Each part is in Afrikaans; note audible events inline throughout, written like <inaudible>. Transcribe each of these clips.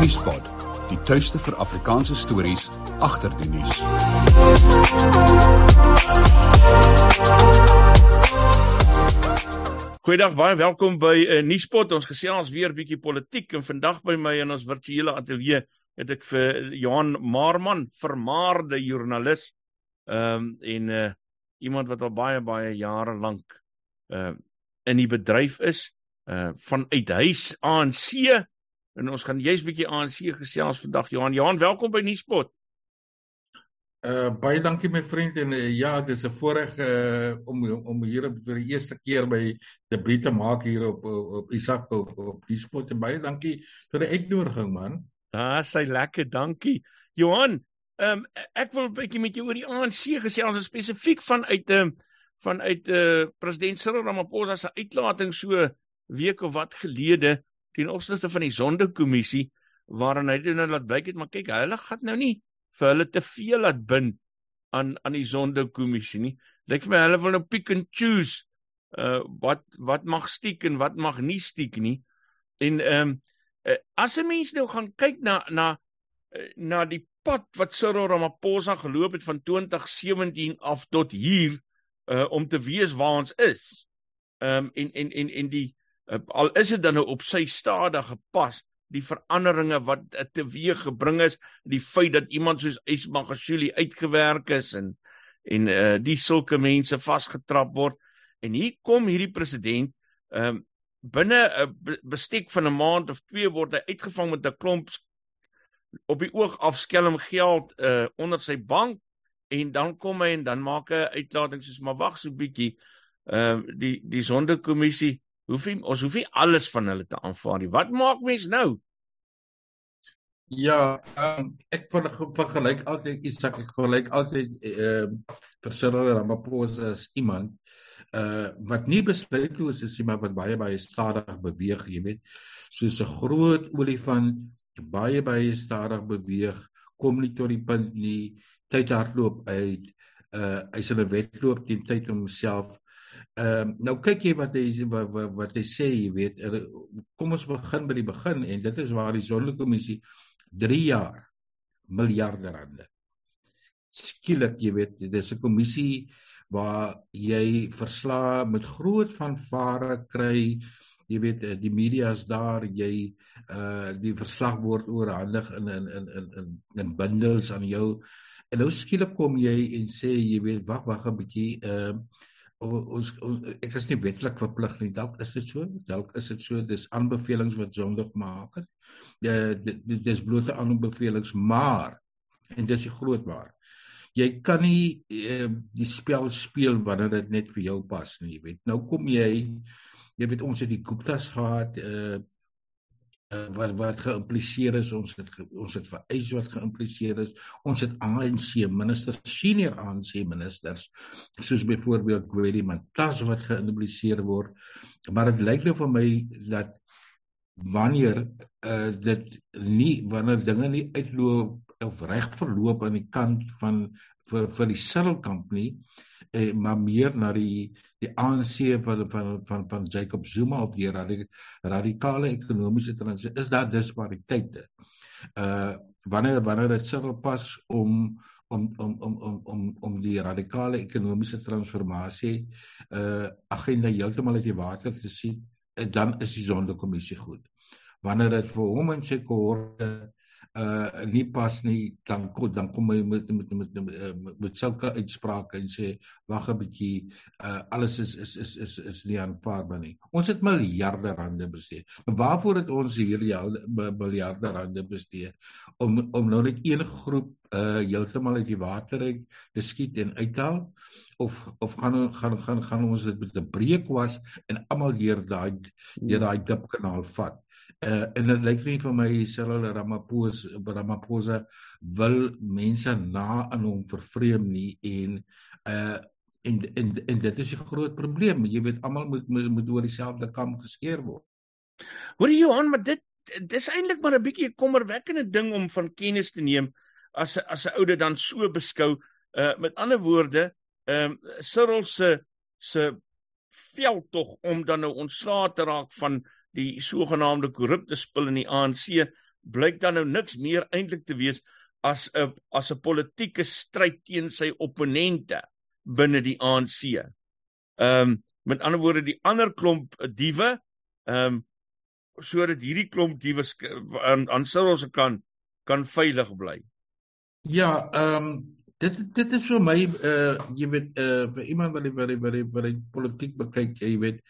Nuuspot, die tuiste vir Afrikaanse stories agter die nuus. Goeiedag, baie welkom by 'n uh, eh, Nuuspot. Ons gesels weer bietjie politiek en vandag by my in ons virtuele ateljee het ek vir Johan Marman, vermaarde joernalis, ehm um, en uh, iemand wat al baie baie jare lank uh in die bedryf is, uh vanuit huis ANC En ons gaan jy's bietjie ANC gesels vandag Johan. Johan, welkom by Nuuspot. Uh baie dankie my vriend en uh, ja, dit is 'n voorreg uh om om hier vir die eerste keer by debuut te maak hier op op, op Isak op, op Nuuspot en baie dankie vir die uitnodiging man. Ah, sy lekker, dankie. Johan, ehm um, ek wil 'n bietjie met jou oor die ANC gesels spesifiek vanuit 'n uh, vanuit uh president Cyril Ramaphosa se uitlating so week of wat gelede teen opsigte van die sondekommissie waarin hy dit nou laat blyk het maar kyk hulle gaan nou nie vir hulle te veel laat bind aan aan die sondekommissie nie. Lyk vir my hulle wil nou pick and choose uh wat wat mag stiek en wat mag nie stiek nie. En ehm um, uh, as 'n mens nou gaan kyk na na uh, na die pad wat Cyril Ramaphosa geloop het van 2017 af tot hier uh om te weet waar ons is ehm um, en en en en die al is dit dan nou op sy stadige pas die veranderinge wat uh, teweeg gebring is die feit dat iemand soos Ismagashuli uitgewerk is en en uh, die sulke mense vasgetrap word. En hier kom hierdie president um, binne 'n uh, bestek van 'n maand of twee word hy uitgevang met 'n klomp op die oog afskelm geld uh, onder sy bank. En dan kom hy en dan maak hy 'n uitlating soos maar wag so 'n bietjie ehm uh, die die sondekommissie hoef nie ons hoef nie alles van hulle te aanvaar nie. Wat maak mens nou? Ja, um, ek vergelyk altyd Isak, ek vergelyk altyd ehm uh, vir Cyril Ramaphosa as iemand uh wat nie besluitloos is nie, maar wat baie baie stadig beweeg, jy weet, soos 'n groot olifant baie baie stadig beweeg, kom nie tot die punt nie, tyd hardloop uit. Uh hy's in 'n wedloop teen tyd om homself Ehm uh, nou kyk jy wat hy wat, wat, wat hy sê, jy weet, er, kom ons begin by die begin en dit is waar die sondekommissie 3 jaar miljarde rande. Skielik, jy weet, dit is 'n kommissie waar jy verslae met groot vanvare kry. Jy weet eh, die media is daar, jy uh die verslag word oorhandig in in in in in in bundels aan jou. En nou skielik kom jy en sê jy weet wag wag 'n bietjie ehm uh, ons, ons ek is nie wetlik verplig nie. Dalk is dit so dalk is dit so. Dis aanbevelings wat sondig maak. Uh, dit dis blote aanbevelings maar en dis die groot maar jy kan nie uh, die spel speel wanneer dit net vir jou pas nie jy weet. Nou kom jy jy weet ons het die Guptas gehad uh, wat wat geïmpliseer is ons het ons het vir eis wat geïmpliseer is ons het ANC ministers senior ANC ministers soos byvoorbeeld Gwedi Mantas wat geïmpliseer word. Maar dit lyk nou vir my dat wanneer uh, dit nie wanneer dinge nie uitloop of reg verloop aan die kant van vir vir die Sirkelkamp nie eh, maar meer na die die ANC van van van van Jacob Zuma of die radikale ekonomiese transisie is daar dispariteite. Uh wanneer wanneer dit sou pas om om om om om om om die radikale ekonomiese transformasie uh agenda heeltemal uit die water te sien, dan is die sondekommissie goed. Wanneer dit vir hom en sy kohorte uh nie pas nie dan kom dan kom hy met met met met, met, met sulke uitsprake en sê wag 'n bietjie uh alles is is is is is nie aanvaarbaar nie. Ons het miljarde rande bestee. Maar waarvoor het ons hierdie miljarde rande bestee om om nou net een groep uh heeltemal uit die water uit te skiet en uithaal of of gaan gaan gaan gaan ons dit met 'n breek was en almal deur daai deur daai dip kanaal vat. Uh, en dit lyk nie vir my Cyril Ramaphosa Ramaphosa wil mense na aan hom vervreem nie en uh en en en dit is 'n groot probleem. Jy weet almal moet moet oor dieselfde kam geskeer word. Hoor jy Johan, maar dit dis eintlik maar 'n bietjie 'n kommerwekkende ding om van kennis te neem as as 'n oude dan so beskou. Uh met ander woorde, ehm um, Cyril se se veldtog om dan nou ontslae te raak van die sogenaamde korrupte spul in die ANC blyk dan nou niks meer eintlik te wees as 'n as 'n politieke stryd teen sy opponente binne die ANC. Ehm um, met ander woorde die ander klomp diewe ehm um, sodat hierdie klomp diewe aan aan Cyril se kan kan veilig bly. Ja, ehm um, dit dit is vir my uh jy weet uh vir iemand wat wat wat wat politiek bekyk, jy weet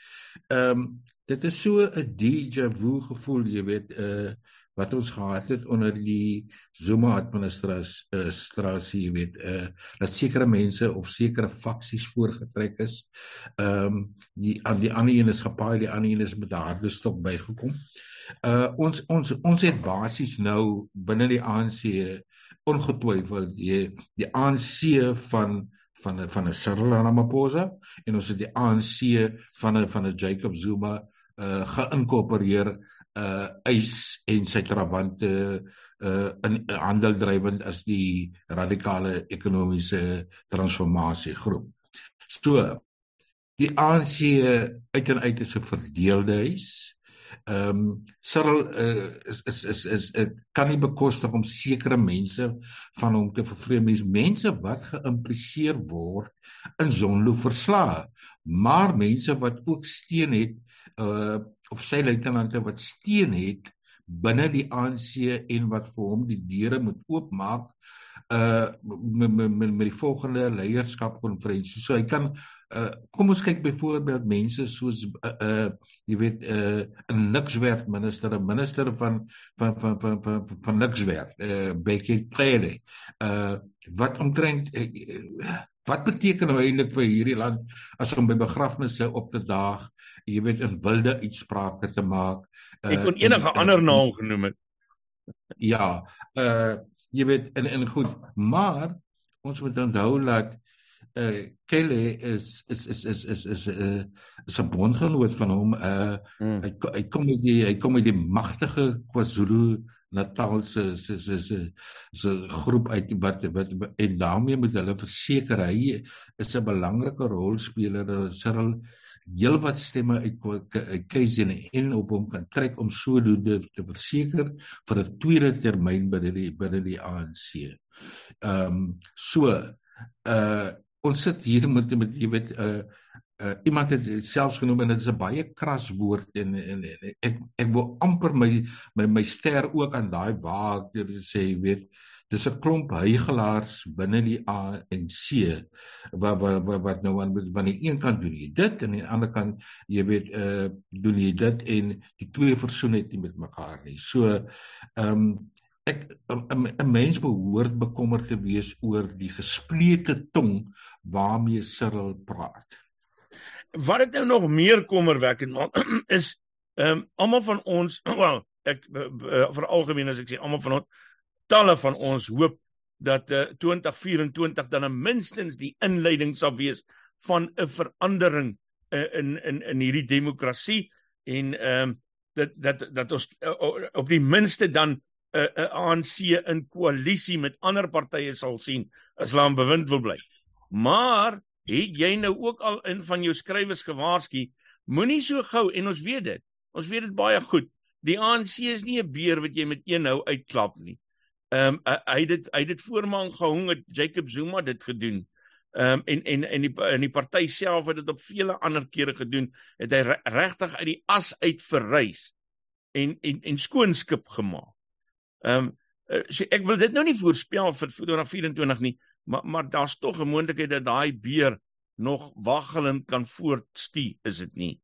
ehm um, dit is so 'n déjà vu gevoel, jy weet uh wat ons gehad het onder die Zuma administrasie, jy weet uh dat sekere mense of sekere faksies voorgetrek is. Ehm um, die aan die ander een is gepaai, die ander een is met 'n harde stok bygekom. Uh ons ons ons het basies nou binne die ANC ongetwyfeld die die ANC van van van 'n Cyril Ramaphosa en ons het die ANC van 'n van 'n Jacob Zuma uh geïnkorporeer uh eis en sy trawante uh in handel drywend as die radikale ekonomiese transformasie groep. So die ANC uit en uit is 'n verdeelde huis. Ehm um, Cyril uh, is is is is uh, kan nie bekostig om sekere mense van hom te vervreem mense wat geïmpliseer word in Zonlo verslae maar mense wat ook steun het uh of sy luitenante wat steun het binne die ANC en wat vir hom die deure moet oopmaak uh met met met die volgende leierskap konferensie so hy kan Uh, kom ons kyk byvoorbeeld mense soos uh, uh jy weet uh 'n nikswerk minister, 'n minister van van van van van, van, van nikswerk, uh Becky Cele. Uh wat omtrent uh, wat beteken nou eintlik vir hierdie land as om by begrafnisse op te daag, jy weet in wilde uitsprake te maak. Uh, Ek kon enige en, ander naam genoem het. Ja, uh jy weet en en goed, maar ons moet onthou dat uh Kelly is is is is is is 'n uh, is 'n bondgenoot van hom. Uh hmm. hy hy kom met die hy kom met die magtige KwaZulu Natal se se se se se groep uit wat wat en daarmee moet hulle verseker hy is 'n belangrike rolspeler Cyril heel wat stemme uit KZN en op hom kan trek om sodoende te verseker vir 'n tweede termyn binne die binne die ANC. Ehm um, so uh ons sit hier met met jy weet uh, uh, iemand het selfs genoem en dit is 'n baie kras woord en, en, en ek ek wil amper my my my ster ook aan daai waak sê jy weet dis 'n klomp hygelaars binne die ANC wat wat wat, wat nou aan van die een kant doen jy dit en aan die ander kant jy weet uh doen jy dit en die twee versoen net nie met mekaar nie so ehm um, ek 'n mens behoort bekommerd te wees oor die gesplete tong waarmee Cyril praat. Wat dit nou nog meer kommerwekkend maak <clears throat> is ehm um, almal van ons <clears throat> wel ek uh, uh, vir algemeen as ek sê almal van ons talle van ons hoop dat uh, 2024 dan minstens die inleiding sal wees van 'n verandering uh, in in in hierdie demokrasie en ehm um, dat dat dat ons uh, op die minste dan 'n uh, uh, ANC in koalisie met ander partye sal sien as hulle aan bewind wil bly. Maar het jy nou ook al in van jou skrywers gewaarsku, moenie so gou en ons weet dit. Ons weet dit baie goed. Die ANC is nie 'n beer wat jy met een nou uitklap nie. Ehm um, hy het dit hy het dit voormaan gehong het Jacob Zuma dit gedoen. Ehm um, en en en die in die party self het dit op vele ander kere gedoen. Het hy regtig uit die as uit verrys en en en skoonskip gemaak. Ehm um, so ek wil dit nou nie voorspel vir 2024 nie, maar maar daar's tog 'n moontlikheid dat daai beer nog waggelend kan voortstuur, is dit nie?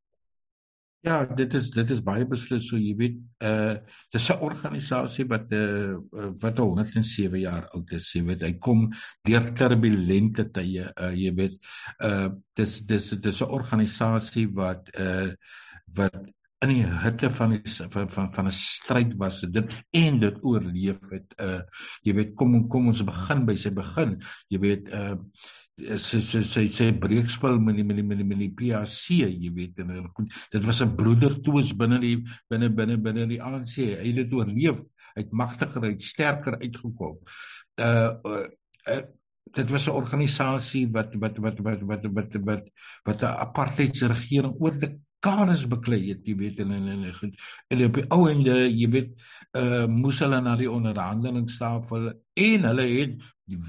Ja, dit is dit is baie beslis so jy weet, uh dis 'n organisasie wat uh wat 107 jaar oud is, jy weet, hy kom deur turbulente tye, uh jy weet, uh dis dis dis 'n organisasie wat uh wat in die hitte van die van van van 'n stryd was dit en dit oorleef het uh jy weet kom kom ons begin by sy begin jy weet uh sy sy sy sy breekspel met die met die met die, die PAC jy weet en dit was 'n broedertoes binne die binne binne binne die ANC hy het dit oorleef uit magtiger uit sterker uitgekom. Uh, uh, uh dit was 'n organisasie wat wat wat wat wat wat wat wat 'n apartheidsregering oor kaders beklei het, jy weet en en en, en, en op die ou ende, jy weet, uh moes hulle na die onderhandelingstafel en hulle het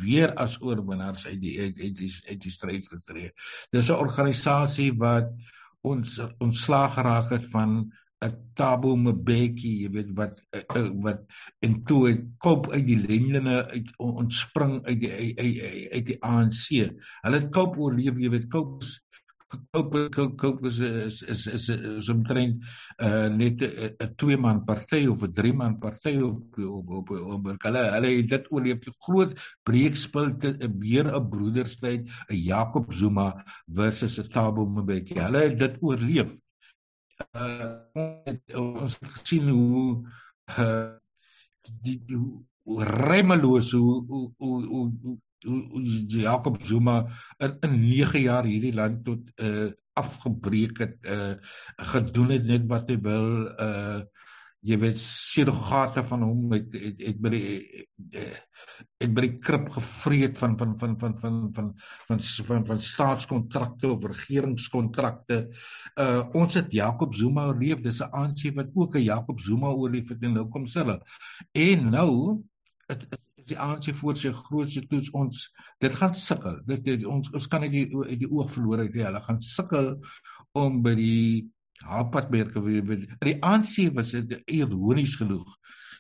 weer as oorwinnaars uit die uit, die uit die stryd getree. Dis 'n organisasie wat ons ontslaag geraak het van 'n Thabo Mbeki, jy weet wat uh, uh, wat en toe het koop uit die lendene uit ontspring uit die uit, uit, uit die ANC. Hulle het koop oorleef, jy weet koop Cope Cope is is is is, is omtrent uh net 'n twee man party of 'n drie man party op op op op hulle hulle het dit oorleef. Die groot breekspel te weer 'n broederstryd 'n Jakob Zuma versus 'n Thabo Mbeki. Hulle het dit oorleef. Uh ons sien hoe uh die, die remeloos hoe hoe hoe Jakob Zuma in in 9 jaar hierdie land tot uh afgebreek het uh gedoen het net wat hy wil uh jy weet surrogate van hom het het, het by die het by die krip gevreet van van van van van van van van, van staatskontrakte of regeringskontrakte. Uh ons het Jakob Zuma oorleef. Dis 'n ANC wat ook 'n Jakob Zuma oorleef het en nou kom hulle. En nou dit is die ANC voor sy grootste toets ons dit gaan sukkel. Dit, dit ons ons kan nie die die oog verloor het hulle gaan sukkel om by die haalpadmerke weer die ANC was ironies genoeg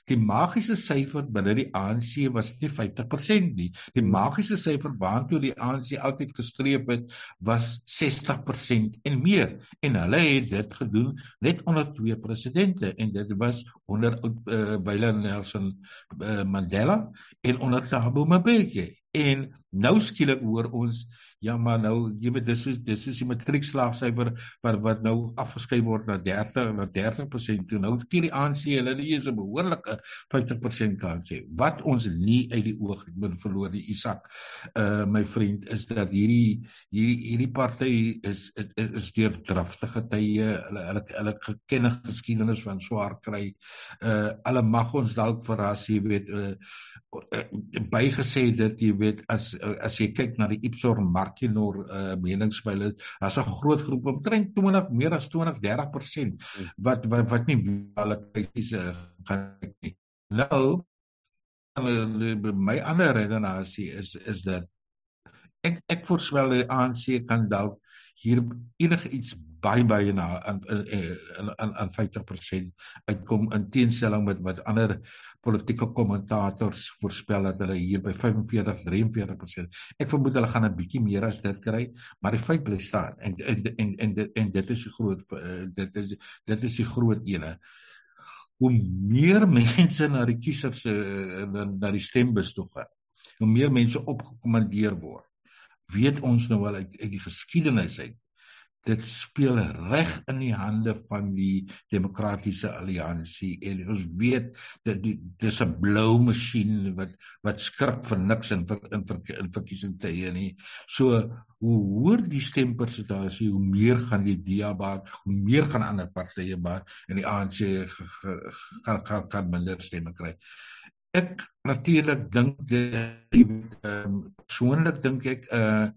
Die magiese syfer binne die ANC was nie 50% nie. Die magiese syfer waartoe die ANC altyd gestreef het, was 60% en meer. En hulle het dit gedoen net onder twee presidente en dit was onder uh, Willem Nelson uh, Mandela en onder Thabo Mbeki. En nou skielik hoor ons ja maar nou jy weet dis is dis is die matriekslaagsyfer wat wat nou afgeskryf word na 30 na 30% toe. Nou skiet die ANC hulle is 'n behoorlike 50% kans hê. Wat ons nie uit die oog moet verloor die Isak uh my vriend is dat hierdie hierdie hierdie party is is is deur draftige tye hulle hulle hulle gekenne geskiedenis van swaar kry. Uh hulle mag ons dalk verras jy weet uh, uh bygesê dit jy weet as as jy kyk na die Ipsos Markinor uh, meningspeile, daar's 'n groot groep omtrent 20 meer as 20 30% wat wat wat nie hulle krities uh, gaan nie. Nou my ander redenasie is is dat ek ek voorspel die ANC kan dalk hier enige iets baie baie na aan aan aan 50% uitkom in teenstelling met wat ander politieke kommentators voorspel dat hulle hier by 45 43%. Ek vermoed hulle gaan 'n bietjie meer as dit kry, maar die feit bly staan en en en en dit en dit is die groot uh, dit is dit is die groot ene. Hoe meer <laughs> mense na die kiesers uh, na, na die stembus toe gaan, hoe meer mense opgekommandeer word. Weet ons nou wel uit, uit die geskiedenis uit dit speel reg in die hande van die demokratiese alliansie en ons weet dat die dis 'n blou masjien wat wat skrik vir niks in in, in verkiesing te hê nie. So hoe hoër die stempersentasie, hoe meer gaan die DA baat, hoe meer gaan ander partye baat en die ANC gaan gaan gaan minder stemme kry. Ek natuurlik dink dit ehm persoonlik dink ek uh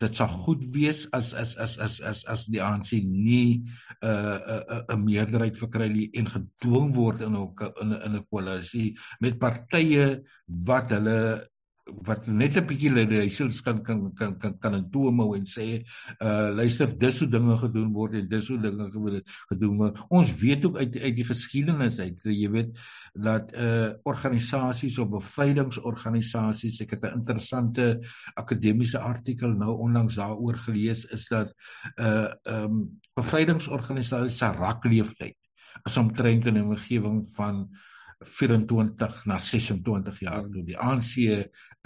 dit sal goed wees as as as as as as die ANC nie 'n uh, 'n uh, 'n uh, meerderheid verkry nie en gedwing word in 'n in 'n koalisie met partye wat hulle wat net 'n bietjie hulle huisels kan kan kan kan kan in toe hou en sê uh luister dis hoe dinge gedoen word en dis hoe dinge gedoen word. Ons weet ook uit uit die geskiedenis uit jy weet dat uh organisasies of bevrydingsorganisasies ek het 'n interessante akademiese artikel nou onlangs daaroor gelees is dat uh um bevrydingsorganisasies se rakleeftyd is omtrent in 'n omgewing van 24 na 26 jaar toe die ANC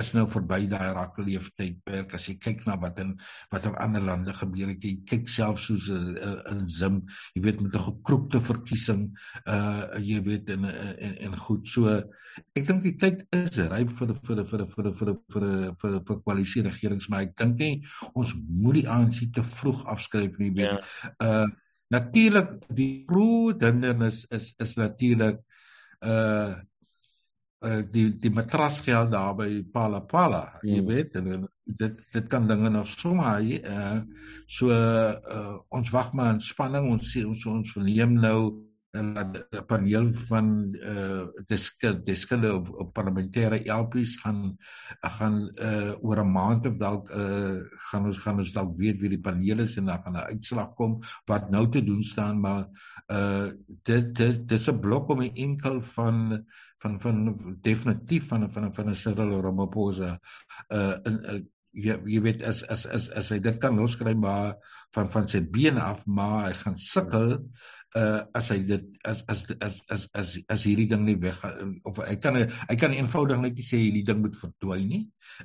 is nou verby daai rakleeftydperk as jy kyk na wat in wat in ander lande gebeur het jy kyk self soos in, eh, in Zim jy weet met 'n gekroepte verkiesing uh jy weet in en en goed. So ek dink die tyd is ryp vir vir vir vir vir vir vir vir koalisie regerings maar ek dink nie ons moet die ANC te vroeg afskryf nie weet. Ja. uh natuurlik die groot hindernis is is natuurlik uh die die matrasgeld daar by Pala Pala, jy hmm. weet, en dit dit kan dinge nog sommer uh so uh ons wag maar in spanning ons ons ons verneem nou 'n paneel van uh diske diskende op, op parlementêre LPs gaan gaan uh oor 'n maand of dalk uh gaan ons gaan ons dalk weet wie die paneel is en dan gaan 'n uitslag kom wat nou te doen staan maar uh dit dis 'n blok om 'n enkel van van van definitief van van van 'n Cyril Ramaphosa uh in uh, jy jy weet as as as as hy dit kan loskry maar van van sy been af maar hy gaan sukkel uh as hy dit as as as as as as hierdie ding nie weg of hy kan hy kan eenvoudig net sê hierdie ding moet verdwyn nie.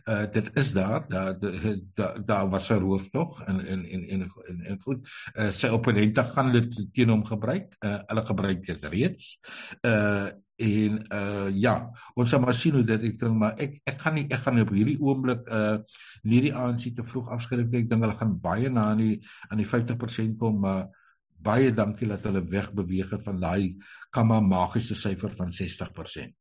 Uh dit is daar daar daar da was 'n rooftog en en en en en, en goed uh, sy opponente gaan dit teen hom gebruik. Uh hulle gebruik dit reeds. Uh en uh ja ons sal maar sien hoe dit dink maar ek ek gaan nie ek gaan op hierdie oomblik uh nie die ANC te vroeg afskryf ek dink hulle gaan baie na aan die aan die 50% kom maar uh, baie dankie dat hulle wegbeweeg het van daai kamma magiese syfer van 60%.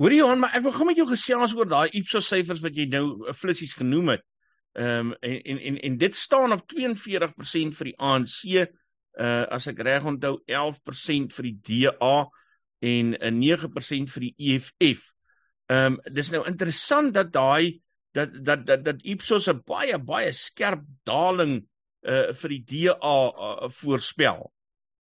Hoorie Johan, maar ek wil gou met jou gesels oor daai Ipsos syfers wat jy nou eh, flissies genoem het. Ehm um, en, en en en dit staan op 42% vir die ANC, uh eh, as ek reg onthou 11% vir die DA en 'n uh, 9% vir die EFF. Ehm um, dis nou interessant dat daai dat dat dat dat Ipsos 'n baie baie skerp daling uh vir die DA uh, voorspel.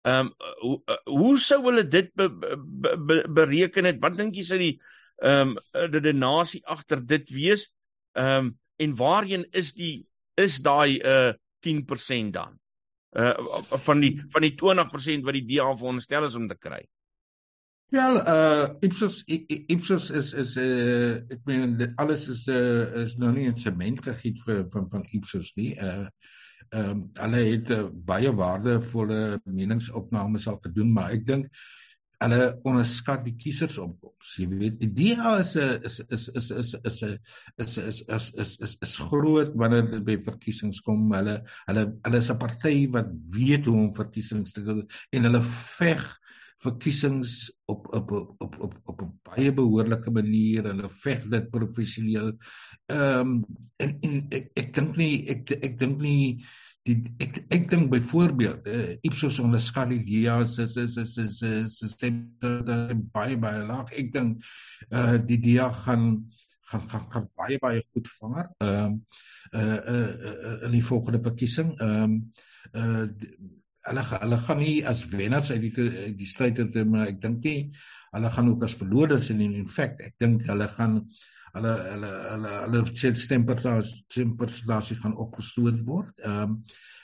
Ehm um, uh, hoe sou hulle dit be, be, be, bereken het? Wat dink jy sou die ehm um, die denasie agter dit wees? Ehm um, en waarheen is die is daai uh 10% dan? Uh van die van die 20% wat die DA veronderstel is om te kry. Ja, uh Ipsos Ipsos is is uh ek meen alles is uh is nou nie in sement gegiet vir van van Ipsos nie. Uh ehm um, hulle het uh, baie waardevolle meningsopnames al gedoen, maar ek dink hulle onderskat die kiesersopkoms. Jy weet, die DA is 'n is is is is is 'n is is is is is is groot wanneer dit by verkiesings kom. Hulle hulle hulle is 'n party wat weet hoe om verkiesings te doen en hulle veg verkiesings op op op op op op baie behoorlike manier hulle veg dit professioneel. Ehm um, en en ek ek dink nie ek ek dink nie die ek ek dink byvoorbeeld uh, Ipsos onderskat die DA se se se se se se stem baie baie laag. Ek dink uh die DA gaan gaan gaan gaan baie baie goed vaar. Ehm uh, uh, uh, uh in die volgende verkiesing. Ehm um, uh hulle hulle gaan nie as wenners uit die die stryd uit maar ek dink nie hulle gaan ook as verloders in in fact ek dink hulle gaan hulle hulle hulle hulle stempersentasie stempersentasie gaan opgestoot word. Ehm um,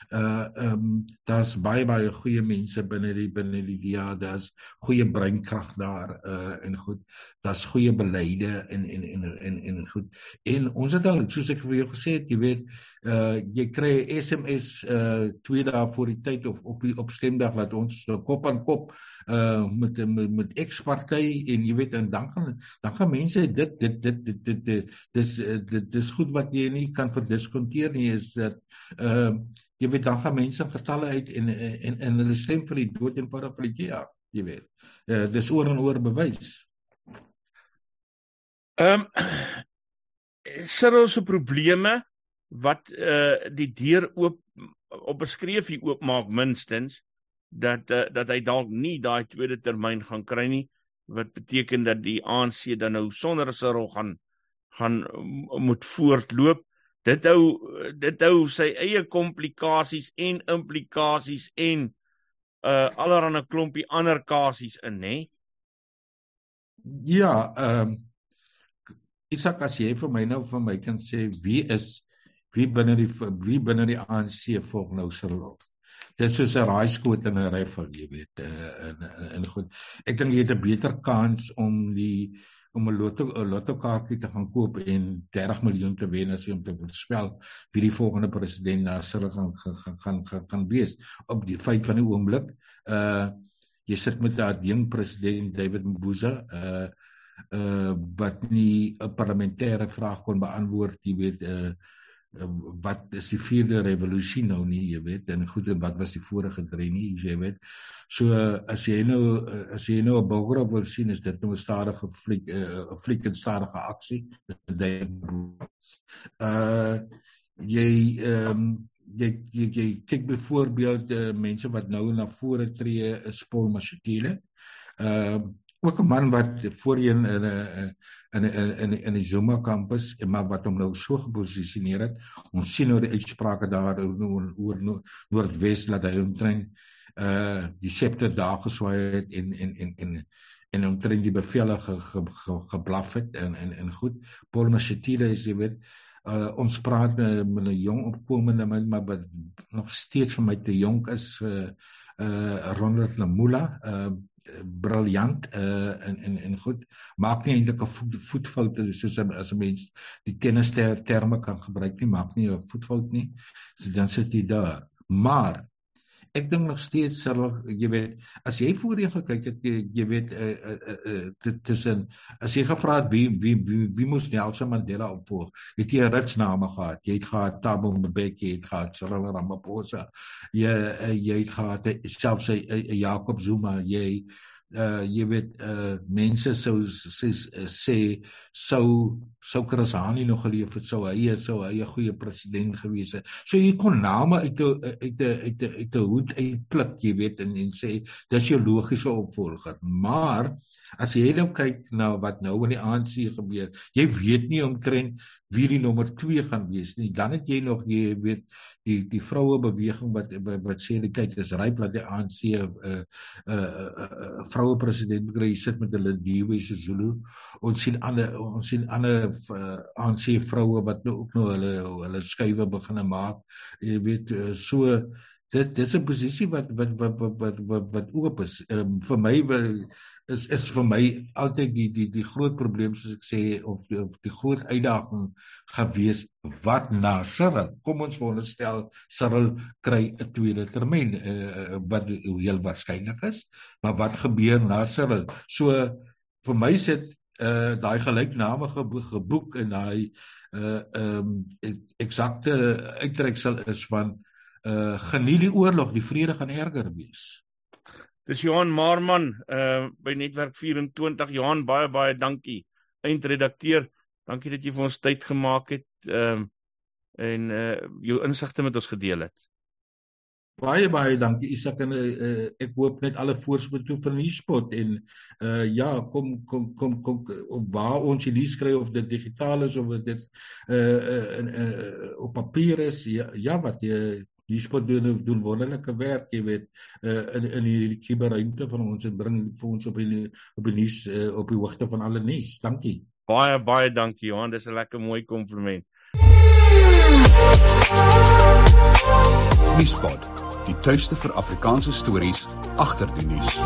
uh ehm um, daar's baie baie goeie mense binne die binne die DA, daar's goeie breinkrag daar uh en goed. Daar's goeie beleide en en en en en goed. En ons het al soos ek vir jou gesê het, jy weet, uh jy kry SMS uh twee dae voor die tyd of op die op stemdag laat ons so kop aan kop uh met met, met eksparty en jy weet en dan gaan dan gaan mense dit dit dit dit dit dis dit dis goed wat jy nie kan verdiskonteer nie is dat uh jy weet dan gaan mense getalle uit en en en hulle stem vir die dood eenvoudig vir die ja, jy weet. Uh, dis oor en oor bewys. Ehm um, Cyril se probleme wat uh die deur oop op beskryf hier oopmaak minstens dat uh, dat hy dalk nie daai tweede termyn gaan kry nie wat beteken dat die ANC dan nou sonder Cyril gaan gaan moet voortloop dit hou dit hou sy eie komplikasies en implikasies en uh allerhande klompie ander kasies in nê ja ehm um, Isak as jy vir my nou vir my kan sê wie is wie binne die wie binne die ANC volg nou Cyril Dit is 'n raaiskoot en 'n rifle, jy weet, uh, en, en en goed. Ek dink jy het 'n beter kans om die om 'n lotto 'n lotto kaartjie te gaan koop en 30 miljoen te wen as jy om te voorspel wie die volgende president na sal gaan gaan gaan gaan wees op die feit van die oomblik. Uh jy sit met daardie ding president David Mbuza uh uh wat nie 'n parlementêre vraag kon beantwoord, jy weet uh wat is die vierde revolusie nou nie jy weet en goed en wat was die vorige drie nie jy weet. So as jy nou as jy nou 'n bogra wil sien is dit nou 'n stadige fliek 'n fliek en stadige aksie. Uh jy ehm um, jy jy, jy kyk byvoorbeeld uh, mense wat nou na vore tree is Paul Mashatile ehm uh, ook 'n man wat voorheen in 'n in 'n in in die Zuma kampus en maar wat hom nou so geposisioneer het. Ons sien nou die uitsprake daar oor oor Noordwes dat hy omtrent uh die septer daar geswaai het en en en en en omtrent die bevele ge, ge, ge, geblaf het en en en goed. Paul Mashatile is jy weet uh ons praat met 'n jong opkomende man maar wat nog steeds vir my te jonk is uh uh Ronald Lamula uh briljant uh en en en goed. Maak nie eintlik 'n voet, voetfout soos as 'n mens die tennis terme kan gebruik nie maak nie 'n voetfout nie. So dan sit jy daar. Maar ek dink nog steeds sal jy weet as jy voorheen gekyk het jy, jy weet uh, uh, uh, tussen as jy gevra het wie wie wie, wie moes Nelson Mandela opvolg het jy ritsname gehad jy het gehad Thabo Mbeki jy het gehad Cyril Ramaphosa jy uh, jy het gehad selfs 'n uh, Jacob Zuma jy uh jy weet uh mense sou sê sê sou sou Krasani nog geleef het sou hy sou hy 'n goeie president gewees het. So jy kon name uit 'n uit 'n uit 'n uit 'n hoed uitpluk, jy weet en en sê dis jou logiese opvolger. Maar as jy nou kyk na wat nou in die ANC gebeur, jy weet nie omtrent wie die nommer 2 gaan wees nie. Dan het jy nog jy weet die die vroue beweging wat wat sê die tyd is ryp dat die ANC 'n uh, 'n uh, uh, uh, vroue president kry sit met hulle Diwe se Zulu. Ons sien ander ons sien ander uh, ANC vroue wat nou ook nou hulle hulle skuwe begine maak. Jy weet uh, so dit dis 'n posisie wat wat wat wat wat wat, wat oop is. Um, vir my is is vir my altyd die die die groot probleem soos ek sê of die, of die groot uitdaging gewees wat na Cyril. Kom ons veronderstel Cyril kry 'n tweede termyn uh, wat heel waarskynlik is, maar wat gebeur na Cyril? So vir my sit uh daai gelyknamige geboek en daai uh um eksakte uittreksel is van uh geniet die oorlog, die vrede gaan erger wees. Dis Johan Marman uh by Netwerk 24. Johan, baie baie dankie. Eindredakteur, dankie dat jy vir ons tyd gemaak het um uh, en uh jou insigte met ons gedeel het. Baie baie dankie Isak en uh, ek hoop net alle voorspoed toe vir die spot en uh ja kom kom kom kom op waar ons hierdie skryf of dit digitaal is of dit uh, uh, uh op papier is ja, ja wat jy hierspot doen doen wonderlike werk, jy weet, uh, in in hierdie kuberruimte van ons en bring vir ons op die op die nuus uh, op die hoogte van alle nuus. Dankie. Baie baie dankie Johan, dis 'n lekker mooi kompliment. Nuuspot, die tuiste vir Afrikaanse stories agter die nuus.